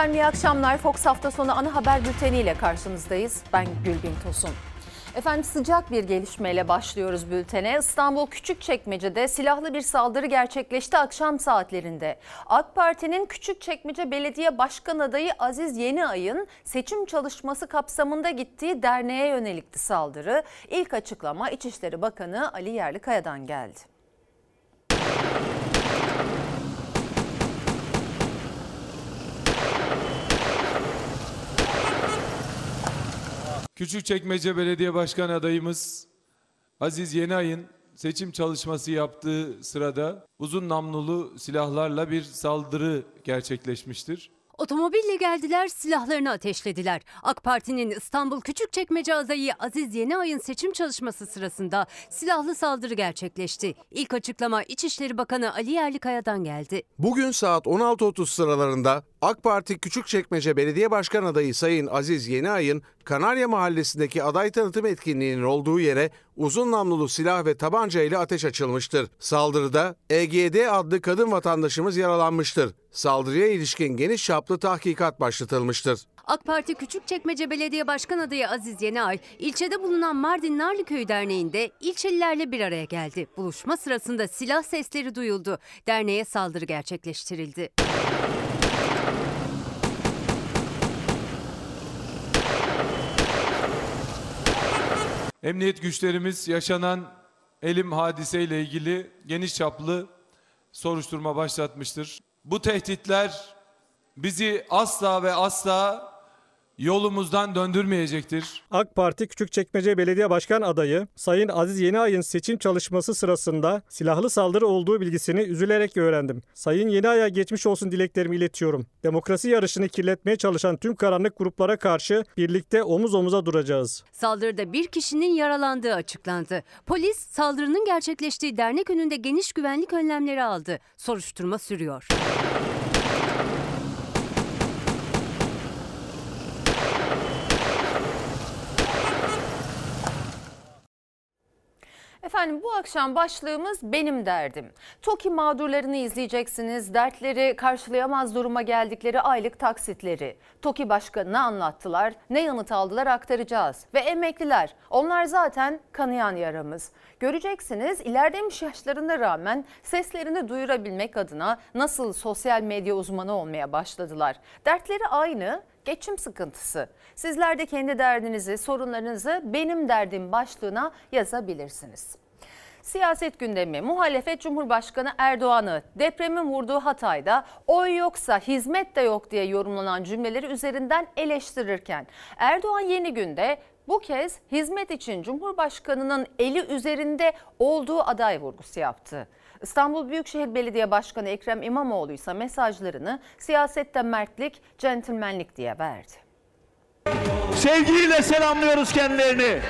Efendim iyi akşamlar. Fox hafta sonu ana haber bülteniyle karşınızdayız. Ben Gülbin Tosun. Efendim sıcak bir gelişmeyle başlıyoruz bültene. İstanbul Küçükçekmece'de silahlı bir saldırı gerçekleşti akşam saatlerinde. AK Parti'nin Küçükçekmece Belediye Başkan adayı Aziz Yeniay'ın seçim çalışması kapsamında gittiği derneğe yönelikti saldırı. İlk açıklama İçişleri Bakanı Ali Yerlikaya'dan geldi. Küçükçekmece Belediye Başkan adayımız Aziz Yeniay'ın seçim çalışması yaptığı sırada uzun namlulu silahlarla bir saldırı gerçekleşmiştir. Otomobille geldiler, silahlarını ateşlediler. AK Parti'nin İstanbul Küçükçekmece adayı Aziz Yeniay'ın seçim çalışması sırasında silahlı saldırı gerçekleşti. İlk açıklama İçişleri Bakanı Ali Yerlikaya'dan geldi. Bugün saat 16.30 sıralarında AK Parti Küçükçekmece Belediye Başkan adayı Sayın Aziz Yeniay'ın Kanarya Mahallesi'ndeki aday tanıtım etkinliğinin olduğu yere uzun namlulu silah ve tabanca ile ateş açılmıştır. Saldırıda EGD adlı kadın vatandaşımız yaralanmıştır. Saldırıya ilişkin geniş çaplı tahkikat başlatılmıştır. AK Parti Küçükçekmece Belediye Başkan adayı Aziz Yeniay, ilçede bulunan Mardin Narlıköy Derneği'nde ilçelilerle bir araya geldi. Buluşma sırasında silah sesleri duyuldu. Derneğe saldırı gerçekleştirildi. Emniyet güçlerimiz yaşanan elim hadiseyle ilgili geniş çaplı soruşturma başlatmıştır. Bu tehditler bizi asla ve asla yolumuzdan döndürmeyecektir. AK Parti Küçükçekmece Belediye Başkan adayı Sayın Aziz Yeniay'ın seçim çalışması sırasında silahlı saldırı olduğu bilgisini üzülerek öğrendim. Sayın Yeniay'a geçmiş olsun dileklerimi iletiyorum. Demokrasi yarışını kirletmeye çalışan tüm karanlık gruplara karşı birlikte omuz omuza duracağız. Saldırıda bir kişinin yaralandığı açıklandı. Polis saldırının gerçekleştiği dernek önünde geniş güvenlik önlemleri aldı. Soruşturma sürüyor. Efendim bu akşam başlığımız benim derdim. TOKİ mağdurlarını izleyeceksiniz. Dertleri karşılayamaz duruma geldikleri aylık taksitleri. TOKİ başkanına anlattılar. Ne yanıt aldılar aktaracağız. Ve emekliler. Onlar zaten kanayan yaramız. Göreceksiniz ilerlemiş yaşlarına rağmen seslerini duyurabilmek adına nasıl sosyal medya uzmanı olmaya başladılar. Dertleri aynı geçim sıkıntısı. Sizler de kendi derdinizi, sorunlarınızı benim derdim başlığına yazabilirsiniz. Siyaset gündemi muhalefet Cumhurbaşkanı Erdoğan'ı depremin vurduğu Hatay'da oy yoksa hizmet de yok diye yorumlanan cümleleri üzerinden eleştirirken Erdoğan yeni günde bu kez hizmet için Cumhurbaşkanı'nın eli üzerinde olduğu aday vurgusu yaptı. İstanbul Büyükşehir Belediye Başkanı Ekrem İmamoğlu ise mesajlarını siyasette mertlik, centilmenlik diye verdi. Sevgiyle selamlıyoruz kendilerini.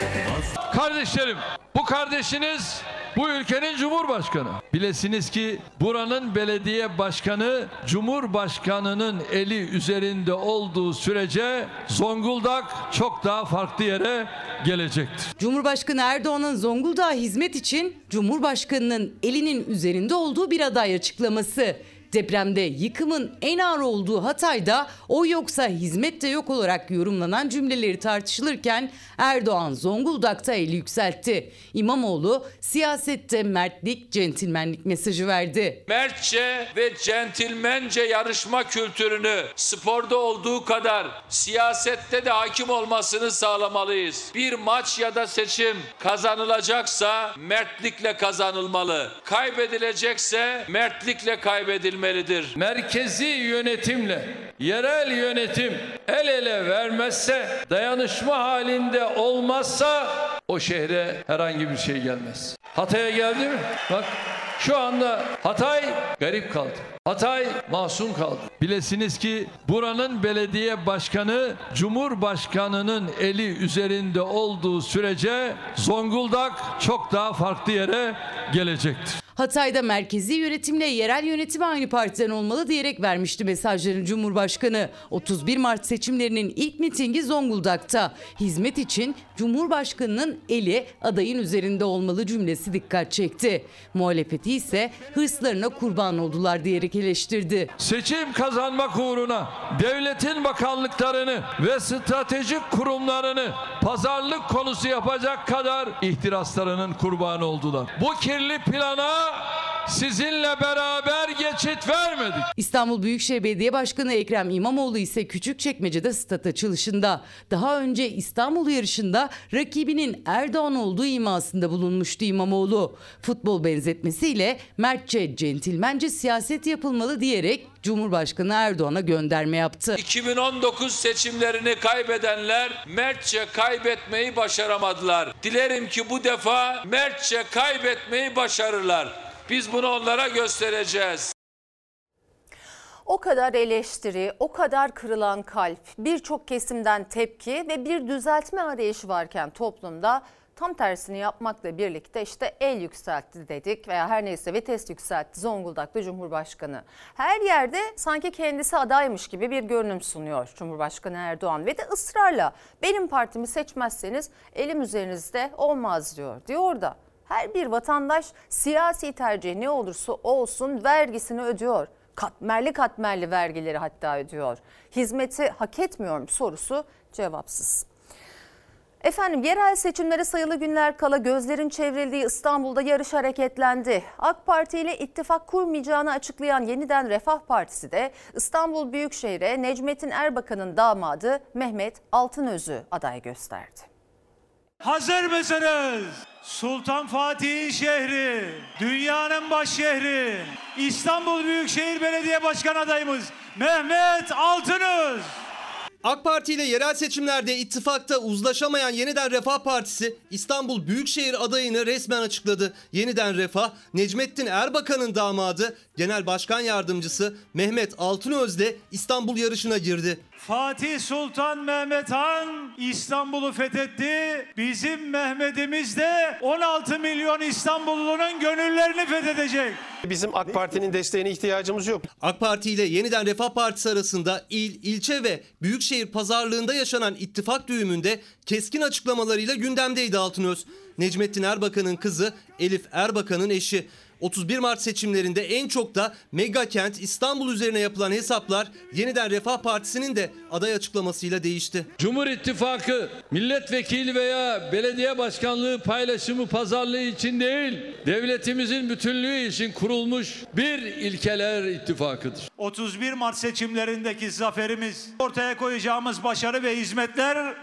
Kardeşlerim, bu kardeşiniz bu ülkenin cumhurbaşkanı. Bilesiniz ki buranın belediye başkanı cumhurbaşkanının eli üzerinde olduğu sürece Zonguldak çok daha farklı yere gelecektir. Cumhurbaşkanı Erdoğan'ın Zonguldak'a hizmet için Cumhurbaşkanı'nın elinin üzerinde olduğu bir aday açıklaması. Depremde yıkımın en ağır olduğu Hatay'da o yoksa hizmet de yok olarak yorumlanan cümleleri tartışılırken Erdoğan Zonguldak'ta eli yükseltti. İmamoğlu siyasette mertlik, centilmenlik mesajı verdi. Mertçe ve centilmence yarışma kültürünü sporda olduğu kadar siyasette de hakim olmasını sağlamalıyız. Bir maç ya da seçim kazanılacaksa mertlikle kazanılmalı. Kaybedilecekse mertlikle kaybedilmelidir. Merkezi yönetimle yerel yönetim el ele vermezse, dayanışma halinde olmazsa o şehre herhangi bir şey gelmez. Hatay'a geldi mi? Bak şu anda Hatay garip kaldı. Hatay masum kaldı. Bilesiniz ki buranın belediye başkanı Cumhurbaşkanının eli üzerinde olduğu sürece Zonguldak çok daha farklı yere gelecektir. Hatay'da merkezi yönetimle yerel yönetim aynı partiden olmalı diyerek vermişti mesajlarını Cumhurbaşkanı. 31 Mart seçimlerinin ilk mitingi Zonguldak'ta. Hizmet için Cumhurbaşkanı'nın eli adayın üzerinde olmalı cümlesi dikkat çekti. Muhalefeti ise hırslarına kurban oldular diyerek eleştirdi. Seçim kazanmak uğruna devletin bakanlıklarını ve stratejik kurumlarını pazarlık konusu yapacak kadar ihtiraslarının kurbanı oldular. Bu kirli plana sizinle beraber geçit vermedik. İstanbul Büyükşehir Belediye Başkanı Ekrem İmamoğlu ise Küçükçekmece'de stat açılışında. Daha önce İstanbul yarışında rakibinin Erdoğan olduğu imasında bulunmuştu İmamoğlu. Futbol benzetmesiyle mertçe, centilmence siyaset yapılmalı diyerek Cumhurbaşkanı Erdoğan'a gönderme yaptı. 2019 seçimlerini kaybedenler mertçe kaybetmeyi başaramadılar. Dilerim ki bu defa mertçe kaybetmeyi başarırlar. Biz bunu onlara göstereceğiz. O kadar eleştiri, o kadar kırılan kalp, birçok kesimden tepki ve bir düzeltme arayışı varken toplumda tam tersini yapmakla birlikte işte el yükseltti dedik veya her neyse vites yükseltti Zonguldak'ta Cumhurbaşkanı. Her yerde sanki kendisi adaymış gibi bir görünüm sunuyor Cumhurbaşkanı Erdoğan ve de ısrarla benim partimi seçmezseniz elim üzerinizde olmaz diyor. Diyor da her bir vatandaş siyasi tercih ne olursa olsun vergisini ödüyor. Katmerli katmerli vergileri hatta ödüyor. Hizmeti hak etmiyorum sorusu cevapsız. Efendim yerel seçimlere sayılı günler kala gözlerin çevrildiği İstanbul'da yarış hareketlendi. AK Parti ile ittifak kurmayacağını açıklayan Yeniden Refah Partisi de İstanbul Büyükşehir'e Necmettin Erbakan'ın damadı Mehmet Altınöz'ü aday gösterdi. Hazır mısınız? Sultan Fatih şehri, dünyanın baş şehri, İstanbul Büyükşehir Belediye Başkan adayımız Mehmet Altınöz. AK Parti ile yerel seçimlerde ittifakta uzlaşamayan Yeniden Refah Partisi İstanbul Büyükşehir adayını resmen açıkladı. Yeniden Refah, Necmettin Erbakan'ın damadı Genel Başkan Yardımcısı Mehmet Altınöz'de İstanbul yarışına girdi. Fatih Sultan Mehmet Han İstanbul'u fethetti. Bizim Mehmet'imiz de 16 milyon İstanbullunun gönüllerini fethedecek. Bizim AK Parti'nin desteğine ihtiyacımız yok. AK Parti ile Yeniden Refah Partisi arasında il, ilçe ve büyükşehir pazarlığında yaşanan ittifak düğümünde keskin açıklamalarıyla gündemdeydi Altınöz. Necmettin Erbakan'ın kızı Elif Erbakan'ın eşi. 31 Mart seçimlerinde en çok da mega kent İstanbul üzerine yapılan hesaplar Yeniden Refah Partisi'nin de aday açıklamasıyla değişti. Cumhur İttifakı milletvekili veya belediye başkanlığı paylaşımı pazarlığı için değil, devletimizin bütünlüğü için kurulmuş bir ilkeler ittifakıdır. 31 Mart seçimlerindeki zaferimiz, ortaya koyacağımız başarı ve hizmetler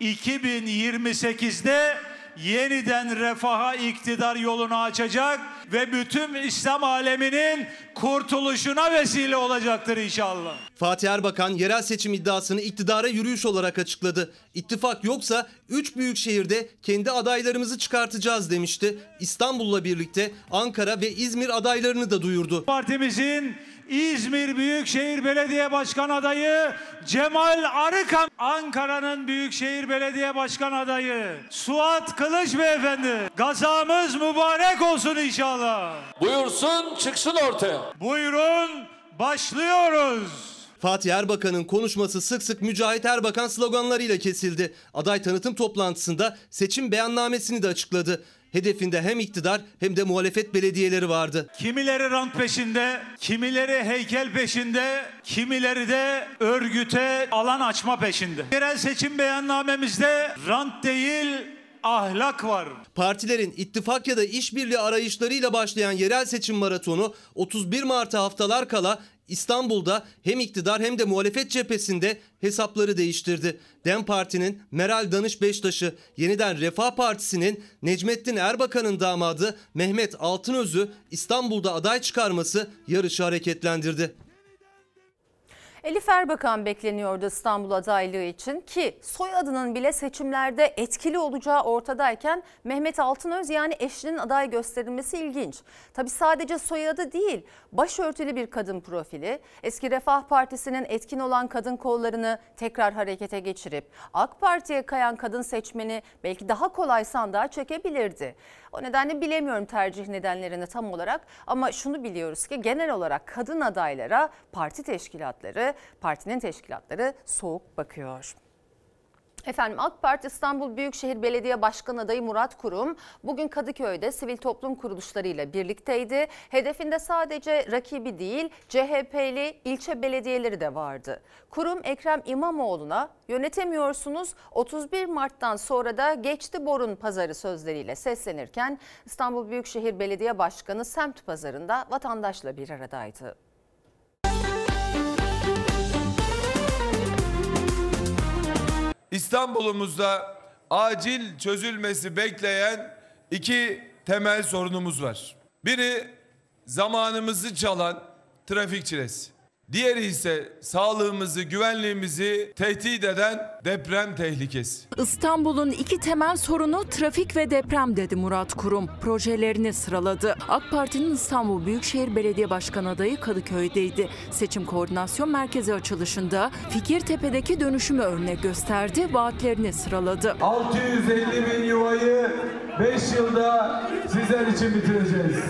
2028'de yeniden refaha iktidar yolunu açacak ve bütün İslam aleminin kurtuluşuna vesile olacaktır inşallah. Fatih Erbakan yerel seçim iddiasını iktidara yürüyüş olarak açıkladı. İttifak yoksa 3 büyük şehirde kendi adaylarımızı çıkartacağız demişti. İstanbul'la birlikte Ankara ve İzmir adaylarını da duyurdu. Partimizin İzmir Büyükşehir Belediye Başkan adayı Cemal Arıkan, Ankara'nın Büyükşehir Belediye Başkan adayı Suat Kılıç Beyefendi. Gazamız mübarek olsun inşallah. Buyursun çıksın ortaya. Buyurun başlıyoruz. Fatih Erbakan'ın konuşması sık sık Mücahit Erbakan sloganlarıyla kesildi. Aday tanıtım toplantısında seçim beyannamesini de açıkladı. Hedefinde hem iktidar hem de muhalefet belediyeleri vardı. Kimileri rant peşinde, kimileri heykel peşinde, kimileri de örgüte alan açma peşinde. Yerel seçim beyannamemizde rant değil ahlak var. Partilerin ittifak ya da işbirliği arayışlarıyla başlayan yerel seçim maratonu 31 Mart'a haftalar kala İstanbul'da hem iktidar hem de muhalefet cephesinde hesapları değiştirdi. Dem Parti'nin Meral Danış Beştaş'ı, yeniden Refah Partisi'nin Necmettin Erbakan'ın damadı Mehmet Altınöz'ü İstanbul'da aday çıkarması yarışı hareketlendirdi. Elif Erbakan bekleniyordu İstanbul adaylığı için ki soyadının bile seçimlerde etkili olacağı ortadayken Mehmet Altınöz yani eşinin aday gösterilmesi ilginç. Tabi sadece soyadı değil başörtülü bir kadın profili eski Refah Partisi'nin etkin olan kadın kollarını tekrar harekete geçirip AK Parti'ye kayan kadın seçmeni belki daha kolay sandığa çekebilirdi. O nedenle bilemiyorum tercih nedenlerini tam olarak ama şunu biliyoruz ki genel olarak kadın adaylara parti teşkilatları, partinin teşkilatları soğuk bakıyor. Efendim AK Parti İstanbul Büyükşehir Belediye Başkanı adayı Murat Kurum bugün Kadıköy'de sivil toplum kuruluşlarıyla birlikteydi. Hedefinde sadece rakibi değil CHP'li ilçe belediyeleri de vardı. Kurum Ekrem İmamoğlu'na yönetemiyorsunuz 31 Mart'tan sonra da geçti borun pazarı sözleriyle seslenirken İstanbul Büyükşehir Belediye Başkanı semt pazarında vatandaşla bir aradaydı. İstanbul'umuzda acil çözülmesi bekleyen iki temel sorunumuz var. Biri zamanımızı çalan trafik çilesi. Diğeri ise sağlığımızı, güvenliğimizi tehdit eden deprem tehlikesi. İstanbul'un iki temel sorunu trafik ve deprem dedi Murat Kurum. Projelerini sıraladı. AK Parti'nin İstanbul Büyükşehir Belediye Başkanı adayı Kadıköy'deydi. Seçim Koordinasyon Merkezi açılışında Fikirtepe'deki dönüşümü örnek gösterdi, vaatlerini sıraladı. 650 bin yuvayı 5 yılda sizler için bitireceğiz.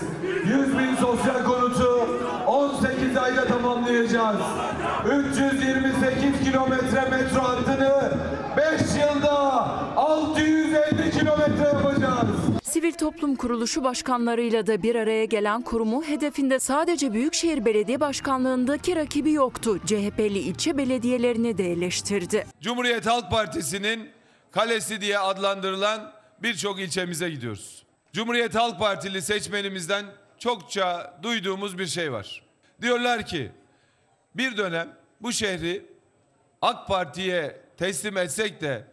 100 bin sosyal konutu 18 ayda tamamlayacağız. 328 kilometre metro hattını 5 yılda 650 kilometre yapacağız. Sivil toplum kuruluşu başkanlarıyla da bir araya gelen kurumu hedefinde sadece Büyükşehir Belediye Başkanlığındaki rakibi yoktu. CHP'li ilçe belediyelerini de eleştirdi. Cumhuriyet Halk Partisi'nin kalesi diye adlandırılan birçok ilçemize gidiyoruz. Cumhuriyet Halk Partili seçmenimizden çokça duyduğumuz bir şey var. Diyorlar ki bir dönem bu şehri AK Parti'ye teslim etsek de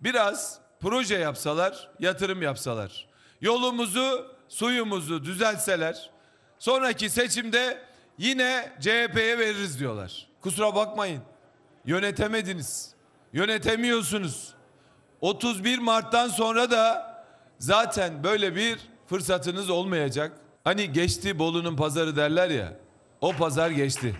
biraz proje yapsalar, yatırım yapsalar. Yolumuzu, suyumuzu düzeltseler sonraki seçimde yine CHP'ye veririz diyorlar. Kusura bakmayın. Yönetemediniz. Yönetemiyorsunuz. 31 Mart'tan sonra da zaten böyle bir fırsatınız olmayacak. Hani geçti Bolu'nun pazarı derler ya. O pazar geçti.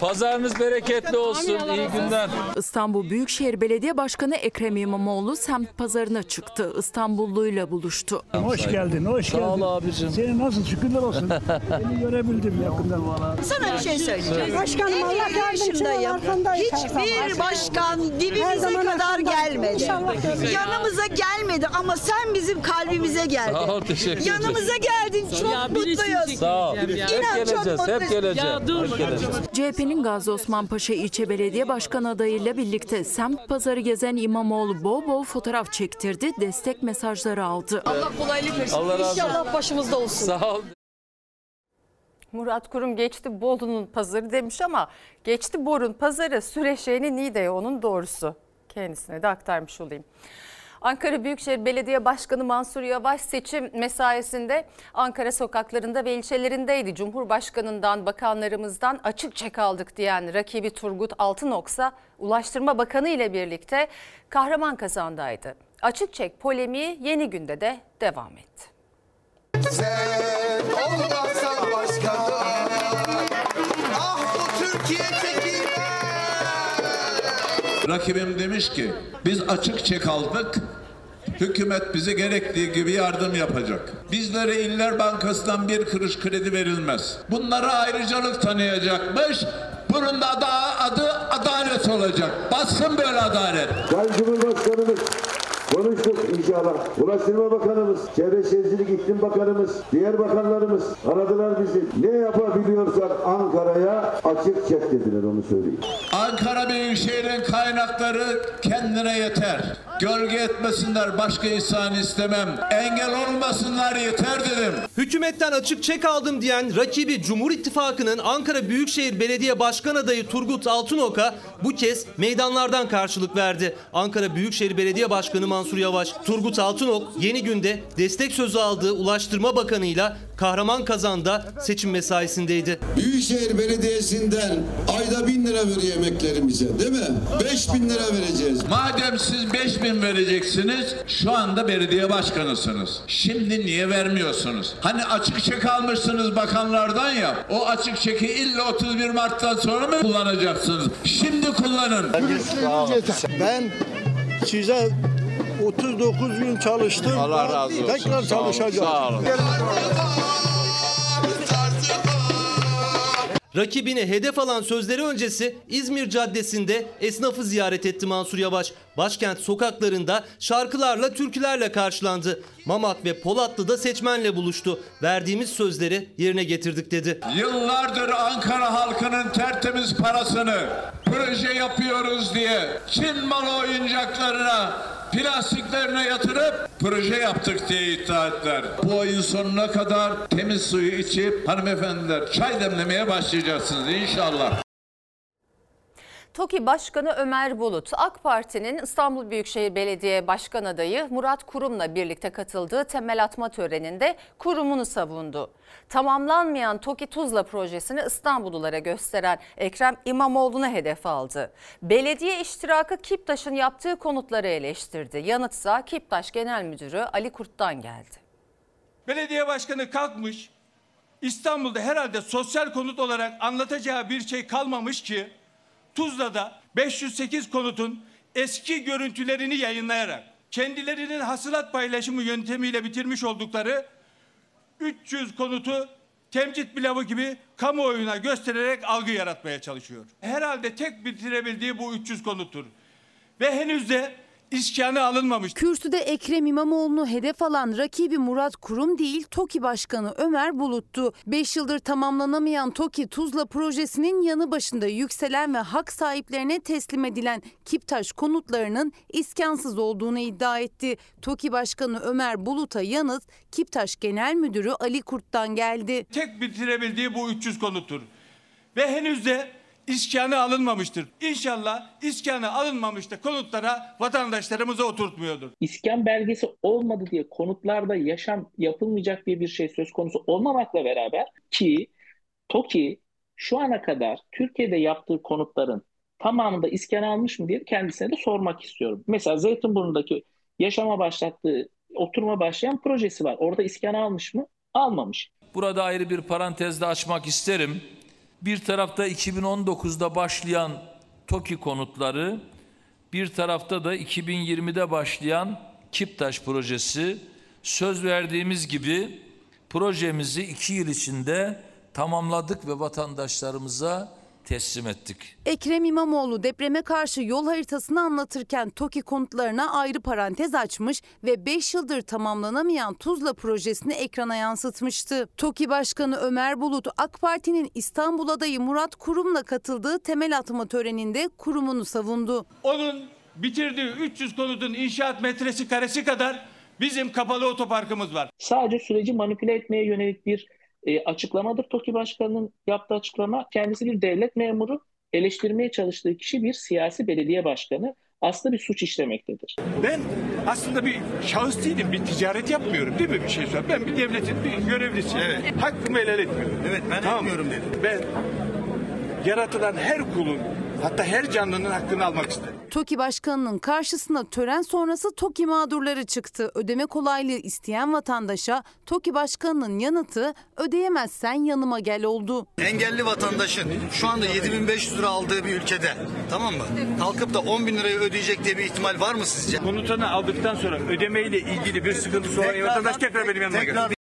Pazarınız bereketli olsun. İyi günler. İstanbul Büyükşehir Belediye Başkanı Ekrem İmamoğlu semt pazarına çıktı. İstanbulluyla buluştu. Hoş geldin, hoş geldin. Sağ ol abicim. Seni nasıl şükürler olsun. Seni görebildim yakından. Sana bir şey söyleyeceğim. Başkanım Allah zaman. Hiçbir başkan dibimize kadar gelmedi. Yanımıza gelmedi ama sen bizim kalbimize geldin. Sağ ol, teşekkür ederim. Yanımıza geldin. Çok mutluyuz. Sağ ol. Hep İnan çok geleceğiz. Hep mutluyuz. geleceğiz. Hep geleceğiz. CHP'nin Gazi Osman Paşa İlçe Belediye Başkanı adayıyla birlikte semt pazarı gezen İmamoğlu bol bol fotoğraf çektirdi, destek mesajları aldı. Allah kolaylık versin. Allah razı olsun. İnşallah başımızda olsun. Sağ ol. Murat Kurum geçti Bolu'nun pazarı demiş ama geçti Bor'un pazarı Süreşehir'in Niğde'ye onun doğrusu. Kendisine de aktarmış olayım. Ankara Büyükşehir Belediye Başkanı Mansur Yavaş seçim mesaisinde Ankara sokaklarında ve ilçelerindeydi. Cumhurbaşkanından, bakanlarımızdan açık çek aldık diyen rakibi Turgut Altınoksa Ulaştırma Bakanı ile birlikte kahraman kazandaydı. Açık çek polemiği yeni günde de devam etti. Sen olmazsan Ah bu Türkiye Rakibim demiş ki biz açık çek aldık. Hükümet bize gerektiği gibi yardım yapacak. Bizlere İller Bankası'ndan bir kuruş kredi verilmez. Bunlara ayrıcalık tanıyacakmış. Bunun da adı adalet olacak. Bassın böyle adalet. Sayın Cumhurbaşkanımız konuştuk inşallah. Ulaştırma Bakanımız, Çevre Şehircilik İklim Bakanımız, diğer bakanlarımız aradılar bizi. Ne yapabiliyorsak Ankara'ya açık çek dediler onu söyleyeyim. Ankara Büyükşehir'in kaynakları kendine yeter. Gölge etmesinler başka insan istemem. Engel olmasınlar yeter dedim. Hükümetten açık çek aldım diyen rakibi Cumhur İttifakı'nın Ankara Büyükşehir Belediye Başkan adayı Turgut Altınok'a bu kez meydanlardan karşılık verdi. Ankara Büyükşehir Belediye Başkanı Mansur Mansur Yavaş. Turgut Altınok yeni günde destek sözü aldığı Ulaştırma Bakanı'yla Kahramanmaraş'da seçim mesaisindeydi. Büyükşehir Belediyesi'nden ayda bin lira veriyor emeklerimize değil mi? Beş bin lira vereceğiz. Madem siz 5 bin vereceksiniz, şu anda belediye başkanısınız. Şimdi niye vermiyorsunuz? Hani açık çek almışsınız bakanlardan ya, o açık çeki illa 31 Mart'tan sonra mı kullanacaksınız? Şimdi kullanın. Ben size 39 gün çalıştım. Allah razı olsun. Tekrar Sağ çalışacağım. sağ olun. Rakibini hedef alan sözleri öncesi İzmir Caddesi'nde esnafı ziyaret etti Mansur Yavaş. Başkent sokaklarında şarkılarla, türkülerle karşılandı. Mamak ve Polatlı'da seçmenle buluştu. Verdiğimiz sözleri yerine getirdik dedi. Yıllardır Ankara halkının tertemiz parasını proje yapıyoruz diye Çin malı oyuncaklarına, plastiklerine yatırıp proje yaptık diye iddia ettiler. Bu ayın sonuna kadar temiz suyu içip hanımefendiler çay demlemeye başlayacaksınız inşallah. TOKİ Başkanı Ömer Bulut, AK Parti'nin İstanbul Büyükşehir Belediye Başkan adayı Murat Kurum'la birlikte katıldığı temel atma töreninde kurumunu savundu. Tamamlanmayan TOKİ Tuzla projesini İstanbullulara gösteren Ekrem İmamoğlu'na hedef aldı. Belediye iştirakı Kiptaş'ın yaptığı konutları eleştirdi. Yanıtsa Kiptaş Genel Müdürü Ali Kurt'tan geldi. Belediye başkanı kalkmış. İstanbul'da herhalde sosyal konut olarak anlatacağı bir şey kalmamış ki Tuzla'da 508 konutun eski görüntülerini yayınlayarak kendilerinin hasılat paylaşımı yöntemiyle bitirmiş oldukları 300 konutu temcit pilavı gibi kamuoyuna göstererek algı yaratmaya çalışıyor. Herhalde tek bitirebildiği bu 300 konuttur. Ve henüz de iskanı alınmamış. Kürsüde Ekrem İmamoğlu'nu hedef alan rakibi Murat Kurum değil TOKİ Başkanı Ömer Bulut'tu. 5 yıldır tamamlanamayan TOKİ Tuzla projesinin yanı başında yükselen ve hak sahiplerine teslim edilen Kiptaş konutlarının iskansız olduğunu iddia etti. TOKİ Başkanı Ömer Bulut'a yanıt Kiptaş Genel Müdürü Ali Kurt'tan geldi. Tek bitirebildiği bu 300 konuttur. Ve henüz de iskanı alınmamıştır. İnşallah iskanı alınmamış da konutlara vatandaşlarımıza oturtmuyordur. İskan belgesi olmadı diye konutlarda yaşam yapılmayacak diye bir şey söz konusu olmamakla beraber ki TOKİ şu ana kadar Türkiye'de yaptığı konutların tamamında iskan almış mı diye kendisine de sormak istiyorum. Mesela Zeytinburnu'ndaki yaşama başlattığı, oturma başlayan projesi var. Orada iskan almış mı? Almamış. Burada ayrı bir parantezde açmak isterim. Bir tarafta 2019'da başlayan TOKİ konutları, bir tarafta da 2020'de başlayan Kiptaş projesi. Söz verdiğimiz gibi projemizi iki yıl içinde tamamladık ve vatandaşlarımıza teslim ettik. Ekrem İmamoğlu depreme karşı yol haritasını anlatırken TOKİ konutlarına ayrı parantez açmış ve 5 yıldır tamamlanamayan Tuzla projesini ekrana yansıtmıştı. TOKİ Başkanı Ömer Bulut AK Parti'nin İstanbul adayı Murat Kurum'la katıldığı temel atma töreninde kurumunu savundu. Onun bitirdiği 300 konutun inşaat metresi karesi kadar bizim kapalı otoparkımız var. Sadece süreci manipüle etmeye yönelik bir e, açıklamadır. TOKİ Başkanı'nın yaptığı açıklama kendisi bir devlet memuru, eleştirmeye çalıştığı kişi bir siyasi belediye başkanı aslında bir suç işlemektedir. Ben aslında bir şahıs değilim, bir ticaret yapmıyorum değil mi bir şey söyle. Ben bir devletin bir görevlisiyim. Evet. Hakkımı helal etmiyorum. Evet ben etmiyorum dedim. Ben yaratılan her kulun hatta her canlının hakkını almak isterim. TOKİ Başkanı'nın karşısına tören sonrası TOKİ mağdurları çıktı. Ödeme kolaylığı isteyen vatandaşa TOKİ Başkanı'nın yanıtı ödeyemezsen yanıma gel oldu. Engelli vatandaşın şu anda 7500 lira aldığı bir ülkede tamam mı? Kalkıp da 10 bin lirayı ödeyecek diye bir ihtimal var mı sizce? Konutunu aldıktan sonra ödemeyle ilgili bir sıkıntısı olan vatandaş tekrar benim yanıma tekrar gelir.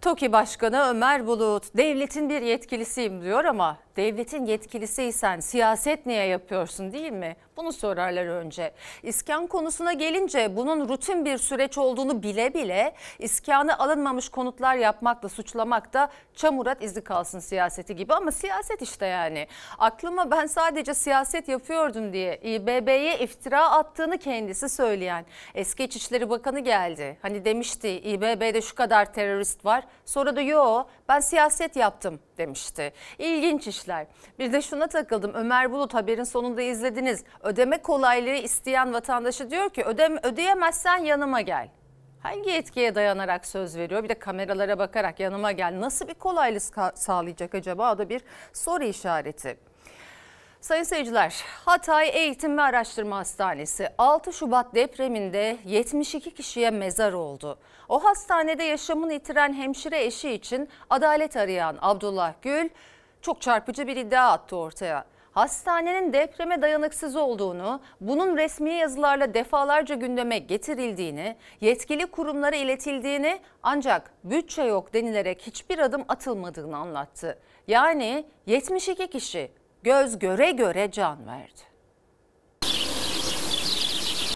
TOKİ Başkanı Ömer Bulut devletin bir yetkilisiyim diyor ama devletin yetkilisiysen siyaset niye yapıyorsun değil mi? Bunu sorarlar önce. İskan konusuna gelince bunun rutin bir süreç olduğunu bile bile iskanı alınmamış konutlar yapmakla suçlamak da çamurat izi kalsın siyaseti gibi ama siyaset işte yani. Aklıma ben sadece siyaset yapıyordum diye İBB'ye iftira attığını kendisi söyleyen eski İçişleri Bakanı geldi. Hani demişti İBB'de şu kadar terörist var sonra da yo Ben siyaset yaptım demişti. İlginç işler. Bir de şuna takıldım. Ömer Bulut haberin sonunda izlediniz. Ödeme kolaylığı isteyen vatandaşı diyor ki ödem ödeyemezsen yanıma gel. Hangi etkiye dayanarak söz veriyor? Bir de kameralara bakarak yanıma gel. Nasıl bir kolaylık sağlayacak acaba? O da bir soru işareti. Sayın seyirciler, Hatay Eğitim ve Araştırma Hastanesi 6 Şubat depreminde 72 kişiye mezar oldu. O hastanede yaşamını yitiren hemşire eşi için adalet arayan Abdullah Gül çok çarpıcı bir iddia attı ortaya. Hastanenin depreme dayanıksız olduğunu, bunun resmi yazılarla defalarca gündeme getirildiğini, yetkili kurumlara iletildiğini ancak bütçe yok denilerek hiçbir adım atılmadığını anlattı. Yani 72 kişi göz göre göre can verdi.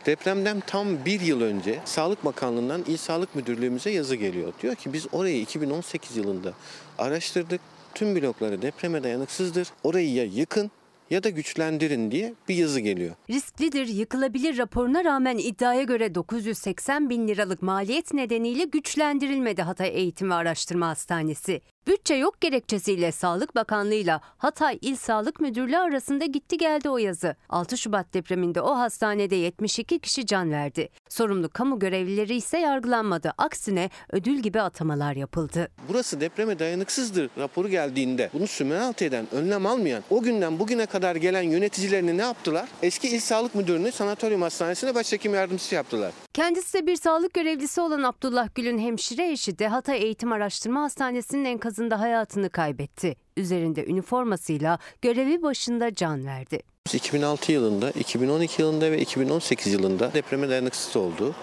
Depremden tam bir yıl önce Sağlık Bakanlığı'ndan İl Sağlık Müdürlüğümüze yazı geliyor. Diyor ki biz orayı 2018 yılında araştırdık. Tüm blokları depreme dayanıksızdır. Orayı ya yıkın ya da güçlendirin diye bir yazı geliyor. Risklidir, yıkılabilir raporuna rağmen iddiaya göre 980 bin liralık maliyet nedeniyle güçlendirilmedi Hatay Eğitim ve Araştırma Hastanesi. Bütçe yok gerekçesiyle Sağlık Bakanlığı ile Hatay İl Sağlık Müdürlüğü arasında gitti geldi o yazı. 6 Şubat depreminde o hastanede 72 kişi can verdi. Sorumlu kamu görevlileri ise yargılanmadı. Aksine ödül gibi atamalar yapıldı. Burası depreme dayanıksızdır raporu geldiğinde bunu sümenalt eden, önlem almayan, o günden bugüne kadar gelen yöneticilerini ne yaptılar? Eski İl Sağlık Müdürünü sanatoryum hastanesine başhekim yardımcısı yaptılar. Kendisi de bir sağlık görevlisi olan Abdullah Gül'ün hemşire eşi de Hatay Eğitim Araştırma Hastanesi'nin enkazında hayatını kaybetti. Üzerinde üniformasıyla görevi başında can verdi. 2006 yılında, 2012 yılında ve 2018 yılında depreme dayanıksız olduğu,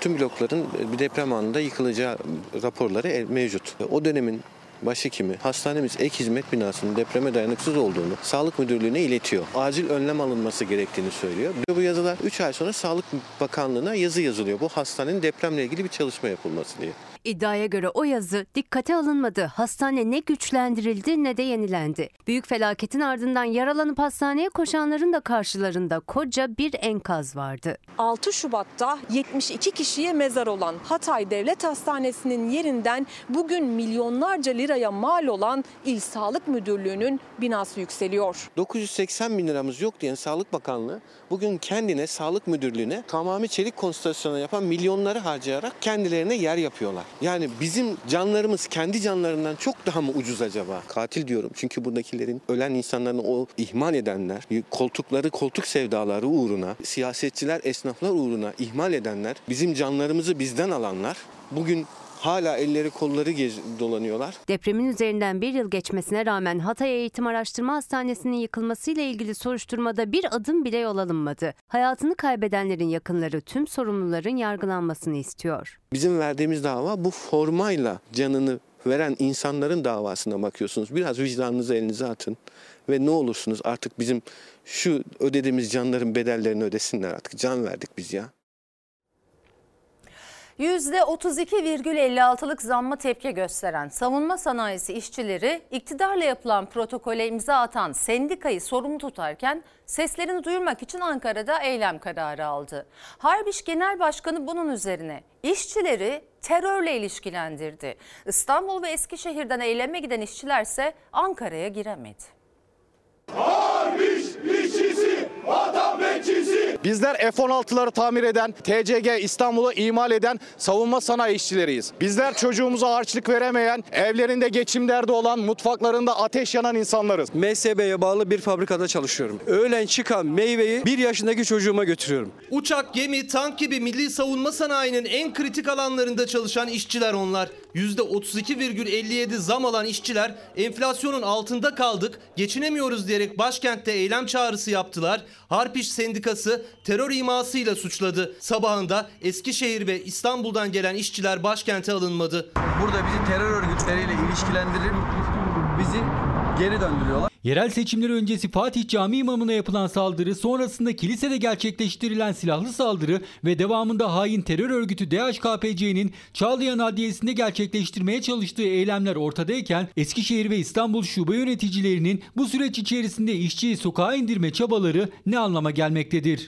tüm blokların bir deprem anında yıkılacağı raporları mevcut. O dönemin başhekimi hastanemiz ek hizmet binasının depreme dayanıksız olduğunu Sağlık Müdürlüğü'ne iletiyor. Acil önlem alınması gerektiğini söylüyor. Bu yazılar 3 ay sonra Sağlık Bakanlığı'na yazı yazılıyor. Bu hastanenin depremle ilgili bir çalışma yapılması diye. İddiaya göre o yazı dikkate alınmadı. Hastane ne güçlendirildi ne de yenilendi. Büyük felaketin ardından yaralanıp hastaneye koşanların da karşılarında koca bir enkaz vardı. 6 Şubat'ta 72 kişiye mezar olan Hatay Devlet Hastanesi'nin yerinden bugün milyonlarca liraya mal olan İl Sağlık Müdürlüğü'nün binası yükseliyor. 980 bin liramız yok diyen Sağlık Bakanlığı bugün kendine Sağlık Müdürlüğü'ne tamamı çelik konstrüksiyonu yapan milyonları harcayarak kendilerine yer yapıyorlar. Yani bizim canlarımız kendi canlarından çok daha mı ucuz acaba? Katil diyorum çünkü buradakilerin ölen insanların o ihmal edenler, koltukları koltuk sevdaları uğruna, siyasetçiler, esnaflar uğruna ihmal edenler, bizim canlarımızı bizden alanlar bugün hala elleri kolları gez dolanıyorlar. Depremin üzerinden bir yıl geçmesine rağmen Hatay Eğitim Araştırma Hastanesi'nin yıkılmasıyla ilgili soruşturmada bir adım bile yol alınmadı. Hayatını kaybedenlerin yakınları tüm sorumluların yargılanmasını istiyor. Bizim verdiğimiz dava bu formayla canını veren insanların davasına bakıyorsunuz. Biraz vicdanınızı elinize atın ve ne olursunuz artık bizim şu ödediğimiz canların bedellerini ödesinler artık. Can verdik biz ya. %32,56'lık zamma tepki gösteren savunma sanayisi işçileri iktidarla yapılan protokole imza atan sendikayı sorumlu tutarken seslerini duyurmak için Ankara'da eylem kararı aldı. Harbiş Genel Başkanı bunun üzerine işçileri terörle ilişkilendirdi. İstanbul ve Eskişehir'den eyleme giden işçilerse Ankara'ya giremedi. Bizler F-16'ları tamir eden, TCG İstanbul'u imal eden savunma sanayi işçileriyiz. Bizler çocuğumuza harçlık veremeyen, evlerinde geçim derdi olan, mutfaklarında ateş yanan insanlarız. MSB'ye bağlı bir fabrikada çalışıyorum. Öğlen çıkan meyveyi bir yaşındaki çocuğuma götürüyorum. Uçak, gemi, tank gibi milli savunma sanayinin en kritik alanlarında çalışan işçiler onlar. %32,57 zam alan işçiler enflasyonun altında kaldık, geçinemiyoruz diyerek başkentte eylem çağrısı yaptılar. Harpiş Sendikası terör imasıyla suçladı. Sabahında Eskişehir ve İstanbul'dan gelen işçiler başkente alınmadı. Burada bizi terör örgütleriyle ilişkilendirip bizi geri döndürüyorlar. Yerel seçimler öncesi Fatih Cami imamına yapılan saldırı, sonrasında kilisede gerçekleştirilen silahlı saldırı ve devamında hain terör örgütü DHKPC'nin Çağlayan Adliyesi'nde gerçekleştirmeye çalıştığı eylemler ortadayken Eskişehir ve İstanbul şube yöneticilerinin bu süreç içerisinde işçiyi sokağa indirme çabaları ne anlama gelmektedir?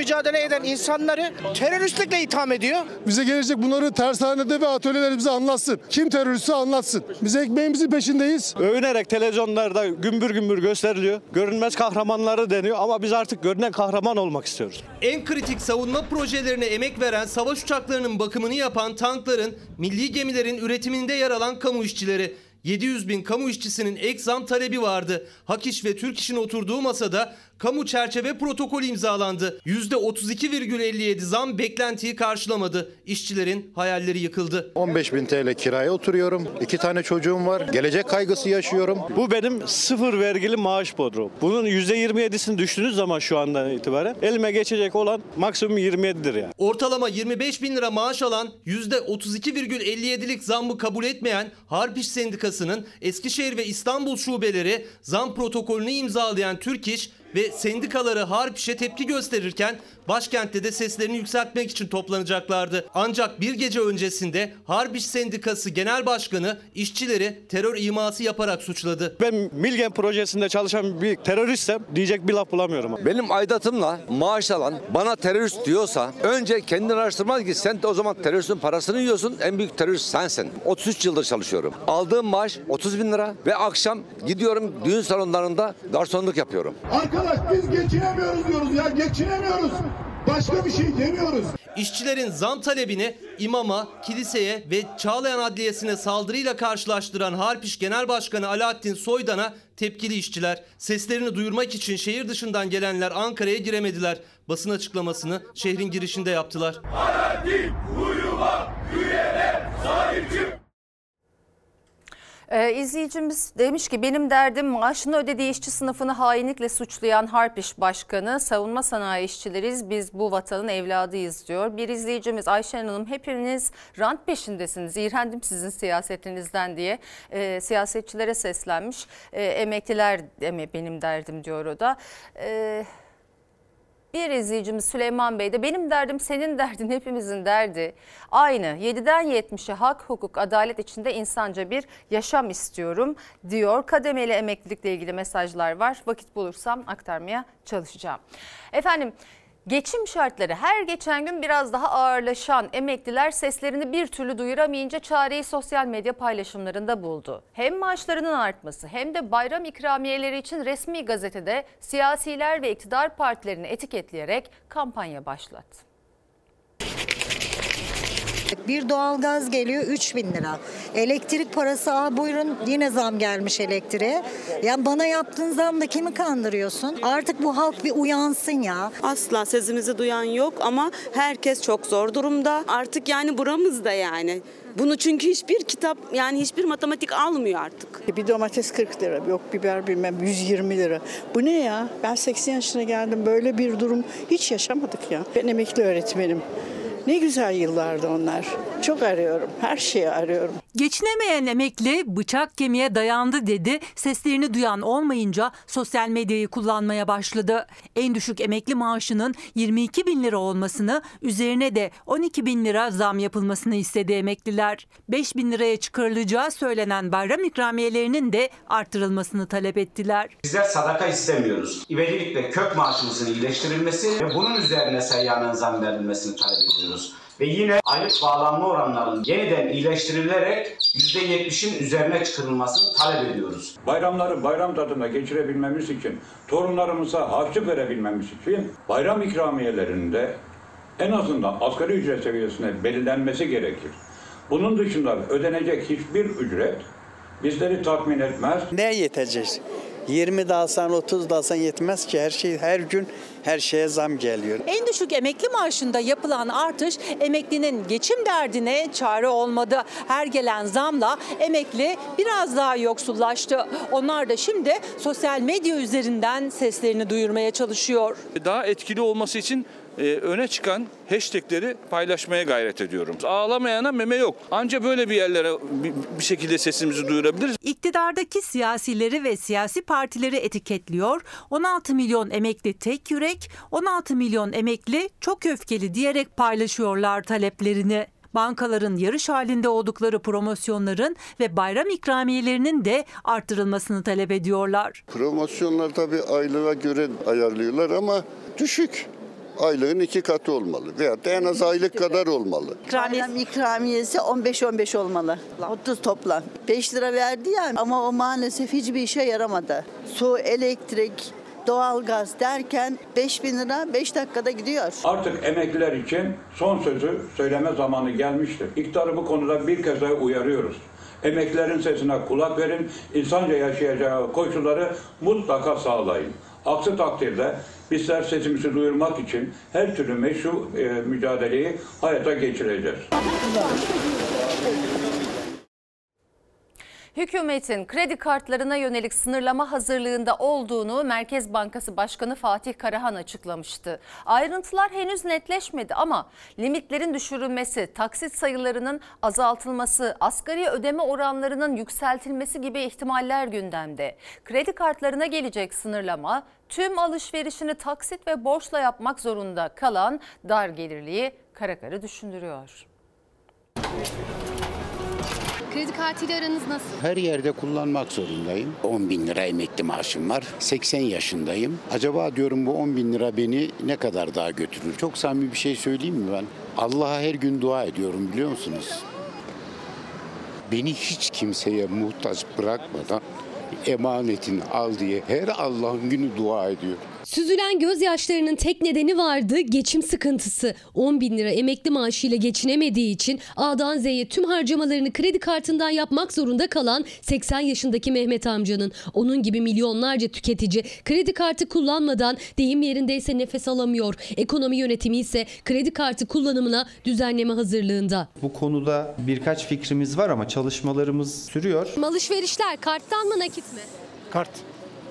Mücadele eden insanları teröristlikle itham ediyor. Bize gelecek bunları tersanede ve atölyelerimizde anlatsın. Kim teröristse anlatsın. Biz ekmeğimizin peşindeyiz. Övünerek televizyonlarda gümbür gümbür gösteriliyor. Görünmez kahramanları deniyor ama biz artık görünen kahraman olmak istiyoruz. En kritik savunma projelerine emek veren savaş uçaklarının bakımını yapan tankların, milli gemilerin üretiminde yer alan kamu işçileri. 700 bin kamu işçisinin ek zam talebi vardı. Hak İş ve Türk İş'in oturduğu masada kamu çerçeve protokolü imzalandı. %32,57 zam beklentiyi karşılamadı. İşçilerin hayalleri yıkıldı. 15 bin TL kiraya oturuyorum. İki tane çocuğum var. Gelecek kaygısı yaşıyorum. Bu benim sıfır vergili maaş bodrum. Bunun %27'sini düştüğünüz zaman şu andan itibaren elime geçecek olan maksimum 27'dir yani. Ortalama 25 bin lira maaş alan %32,57'lik zammı kabul etmeyen Harp İş Sendikası'nın Eskişehir ve İstanbul şubeleri zam protokolünü imzalayan Türk İş ve sendikaları Harp İş'e tepki gösterirken başkentte de seslerini yükseltmek için toplanacaklardı. Ancak bir gece öncesinde Harp İş Sendikası Genel Başkanı işçileri terör iması yaparak suçladı. Ben Milgen projesinde çalışan bir teröristsem diyecek bir laf bulamıyorum. Benim aidatımla maaş alan bana terörist diyorsa önce kendini araştırmaz ki sen de o zaman teröristin parasını yiyorsun en büyük terörist sensin. 33 yıldır çalışıyorum. Aldığım maaş 30 bin lira ve akşam gidiyorum düğün salonlarında garsonluk yapıyorum. Arkadaş biz geçinemiyoruz diyoruz ya geçinemiyoruz. Başka bir şey demiyoruz. İşçilerin zam talebini imama, kiliseye ve Çağlayan Adliyesi'ne saldırıyla karşılaştıran Harp İş Genel Başkanı Alaaddin Soydan'a tepkili işçiler. Seslerini duyurmak için şehir dışından gelenler Ankara'ya giremediler. Basın açıklamasını şehrin girişinde yaptılar. Alaaddin uyuma, üyene sahip çık. Ee, izleyicimiz demiş ki benim derdim maaşını ödediği işçi sınıfını hainlikle suçlayan Harp İş Başkanı savunma sanayi işçileriz biz bu vatanın evladıyız diyor. Bir izleyicimiz Ayşen Hanım hepiniz rant peşindesiniz iğrendim sizin siyasetinizden diye e, siyasetçilere seslenmiş. E, emekliler deme benim derdim diyor o da. E, bir izleyicimiz Süleyman Bey de benim derdim senin derdin hepimizin derdi. Aynı 7'den 70'e hak, hukuk, adalet içinde insanca bir yaşam istiyorum diyor. Kademeli emeklilikle ilgili mesajlar var. Vakit bulursam aktarmaya çalışacağım. Efendim Geçim şartları her geçen gün biraz daha ağırlaşan emekliler seslerini bir türlü duyuramayınca çareyi sosyal medya paylaşımlarında buldu. Hem maaşlarının artması hem de bayram ikramiyeleri için resmi gazetede siyasiler ve iktidar partilerini etiketleyerek kampanya başlattı. Bir doğalgaz geliyor 3 bin lira. Elektrik parası aa buyurun yine zam gelmiş elektriğe. Ya bana yaptığın zamla kimi kandırıyorsun? Artık bu halk bir uyansın ya. Asla sesimizi duyan yok ama herkes çok zor durumda. Artık yani buramızda yani. Bunu çünkü hiçbir kitap yani hiçbir matematik almıyor artık. Bir domates 40 lira, yok biber bilmem 120 lira. Bu ne ya? Ben 80 yaşına geldim böyle bir durum hiç yaşamadık ya. Ben emekli öğretmenim. Ne güzel yıllardı onlar. Çok arıyorum. Her şeyi arıyorum. Geçinemeyen emekli bıçak kemiğe dayandı dedi. Seslerini duyan olmayınca sosyal medyayı kullanmaya başladı. En düşük emekli maaşının 22 bin lira olmasını, üzerine de 12 bin lira zam yapılmasını istedi emekliler. 5 bin liraya çıkarılacağı söylenen bayram ikramiyelerinin de artırılmasını talep ettiler. Bizler sadaka istemiyoruz. İvedilikle kök maaşımızın iyileştirilmesi ve bunun üzerine seyyanın zam verilmesini talep ediyoruz. Ve yine aylık bağlanma oranlarının yeniden iyileştirilerek %70'in üzerine çıkarılmasını talep ediyoruz. Bayramları bayram tadında geçirebilmemiz için, torunlarımıza harçlık verebilmemiz için bayram ikramiyelerinde en azından asgari ücret seviyesine belirlenmesi gerekir. Bunun dışında ödenecek hiçbir ücret bizleri tatmin etmez. Ne yetecek? 20 de alsan 30 da alsan yetmez ki her şey her gün her şeye zam geliyor. En düşük emekli maaşında yapılan artış emeklinin geçim derdine çare olmadı. Her gelen zamla emekli biraz daha yoksullaştı. Onlar da şimdi sosyal medya üzerinden seslerini duyurmaya çalışıyor. Daha etkili olması için e, öne çıkan hashtagleri paylaşmaya gayret ediyorum. Ağlamayana meme yok. Anca böyle bir yerlere bir, bir şekilde sesimizi duyurabiliriz. İktidardaki siyasileri ve siyasi partileri etiketliyor. 16 milyon emekli tek yürek, 16 milyon emekli çok öfkeli diyerek paylaşıyorlar taleplerini. Bankaların yarış halinde oldukları promosyonların ve bayram ikramiyelerinin de arttırılmasını talep ediyorlar. Promosyonlar tabii aylığa göre ayarlıyorlar ama düşük. Aylığın iki katı olmalı. Veyahut da en az aylık kadar olmalı. Bayram ikramiyesi 15-15 olmalı. 30 toplam. 5 lira verdi ya ama o maalesef hiçbir işe yaramadı. Su, elektrik, doğalgaz derken 5 bin lira 5 dakikada gidiyor. Artık emekliler için son sözü söyleme zamanı gelmiştir. İktidarı bu konuda bir kez daha uyarıyoruz. Emeklilerin sesine kulak verin, insanca yaşayacağı koşulları mutlaka sağlayın. Aksi takdirde bizler sesimizi duyurmak için her türlü meşru e, mücadeleyi hayata geçireceğiz. Hükümetin kredi kartlarına yönelik sınırlama hazırlığında olduğunu Merkez Bankası Başkanı Fatih Karahan açıklamıştı. Ayrıntılar henüz netleşmedi ama limitlerin düşürülmesi, taksit sayılarının azaltılması, asgari ödeme oranlarının yükseltilmesi gibi ihtimaller gündemde. Kredi kartlarına gelecek sınırlama tüm alışverişini taksit ve borçla yapmak zorunda kalan dar gelirliyi kara kara düşündürüyor. Kredi kartıyla aranız nasıl? Her yerde kullanmak zorundayım. 10 bin lira emekli maaşım var. 80 yaşındayım. Acaba diyorum bu 10 bin lira beni ne kadar daha götürür? Çok samimi bir şey söyleyeyim mi ben? Allah'a her gün dua ediyorum biliyor musunuz? Beni hiç kimseye muhtaç bırakmadan emanetini al diye her Allah'ın günü dua ediyorum. Süzülen gözyaşlarının tek nedeni vardı geçim sıkıntısı. 10 bin lira emekli maaşıyla geçinemediği için A'dan Z'ye tüm harcamalarını kredi kartından yapmak zorunda kalan 80 yaşındaki Mehmet amcanın. Onun gibi milyonlarca tüketici kredi kartı kullanmadan deyim yerindeyse nefes alamıyor. Ekonomi yönetimi ise kredi kartı kullanımına düzenleme hazırlığında. Bu konuda birkaç fikrimiz var ama çalışmalarımız sürüyor. Alışverişler karttan mı nakit mi? Kart.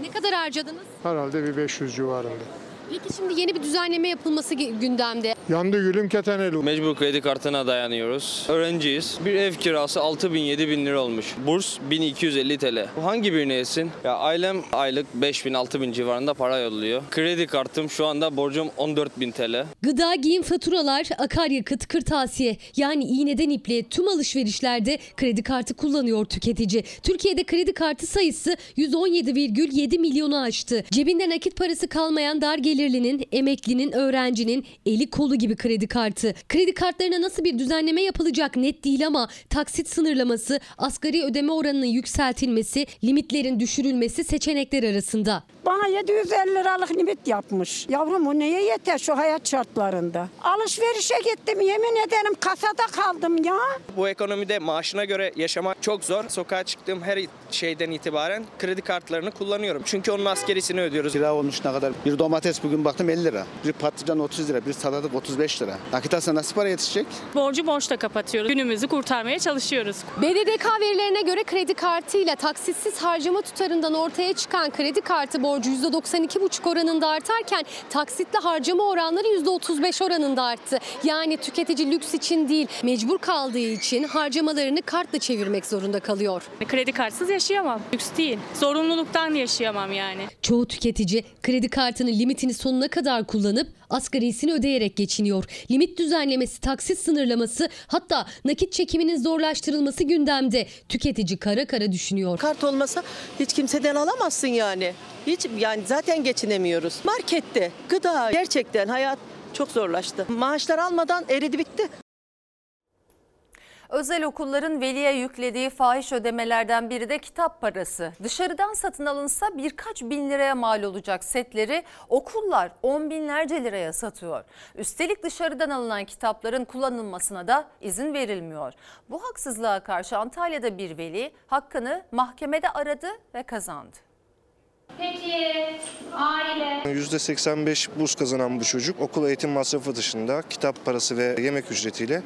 Ne kadar harcadınız? Herhalde bir 500 civarında. Peki şimdi yeni bir düzenleme yapılması gündemde. Yandı gülüm keteneli. Mecbur kredi kartına dayanıyoruz. Öğrenciyiz. Bir ev kirası 6 bin 7 bin lira olmuş. Burs 1250 TL. Bu hangi birine yesin? Ya ailem aylık 5 bin 6 bin civarında para yolluyor. Kredi kartım şu anda borcum 14 bin TL. Gıda, giyim, faturalar, akaryakıt, kırtasiye yani iğneden ipliğe tüm alışverişlerde kredi kartı kullanıyor tüketici. Türkiye'de kredi kartı sayısı 117,7 milyonu aştı. Cebinde nakit parası kalmayan dar gelirlinin, emeklinin, öğrencinin eli kolu gibi kredi kartı. Kredi kartlarına nasıl bir düzenleme yapılacak net değil ama taksit sınırlaması, asgari ödeme oranının yükseltilmesi, limitlerin düşürülmesi seçenekler arasında. Bana 750 liralık limit yapmış. Yavrum o neye yeter şu hayat şartlarında? Alışverişe gittim yemin ederim kasada kaldım ya. Bu ekonomide maaşına göre yaşamak çok zor. Sokağa çıktığım her şeyden itibaren kredi kartlarını kullanıyorum. Çünkü onun askerisini ödüyoruz. Kira olmuş ne kadar? Bir domates bugün baktım 50 lira. Bir patlıcan 30 lira. Bir salatalık 35 lira. Nakit alsa nasıl para yetişecek? Borcu borçla kapatıyoruz. Günümüzü kurtarmaya çalışıyoruz. BDDK verilerine göre kredi kartıyla taksitsiz harcama tutarından ortaya çıkan kredi kartı borcu %92,5 oranında artarken taksitli harcama oranları %35 oranında arttı. Yani tüketici lüks için değil mecbur kaldığı için harcamalarını kartla çevirmek zorunda kalıyor. Kredi kartsız yaşayamam. Lüks değil. Zorunluluktan yaşayamam yani. Çoğu tüketici kredi kartının limitini sonuna kadar kullanıp asgarisini ödeyerek geçiniyor. Limit düzenlemesi, taksit sınırlaması hatta nakit çekiminin zorlaştırılması gündemde. Tüketici kara kara düşünüyor. Kart olmasa hiç kimseden alamazsın yani. Hiç yani zaten geçinemiyoruz. Markette, gıda gerçekten hayat çok zorlaştı. Maaşlar almadan eridi bitti. Özel okulların veliye yüklediği fahiş ödemelerden biri de kitap parası. Dışarıdan satın alınsa birkaç bin liraya mal olacak setleri okullar on binlerce liraya satıyor. Üstelik dışarıdan alınan kitapların kullanılmasına da izin verilmiyor. Bu haksızlığa karşı Antalya'da bir veli hakkını mahkemede aradı ve kazandı. Peki aile %85 burs kazanan bu çocuk okul eğitim masrafı dışında kitap parası ve yemek ücretiyle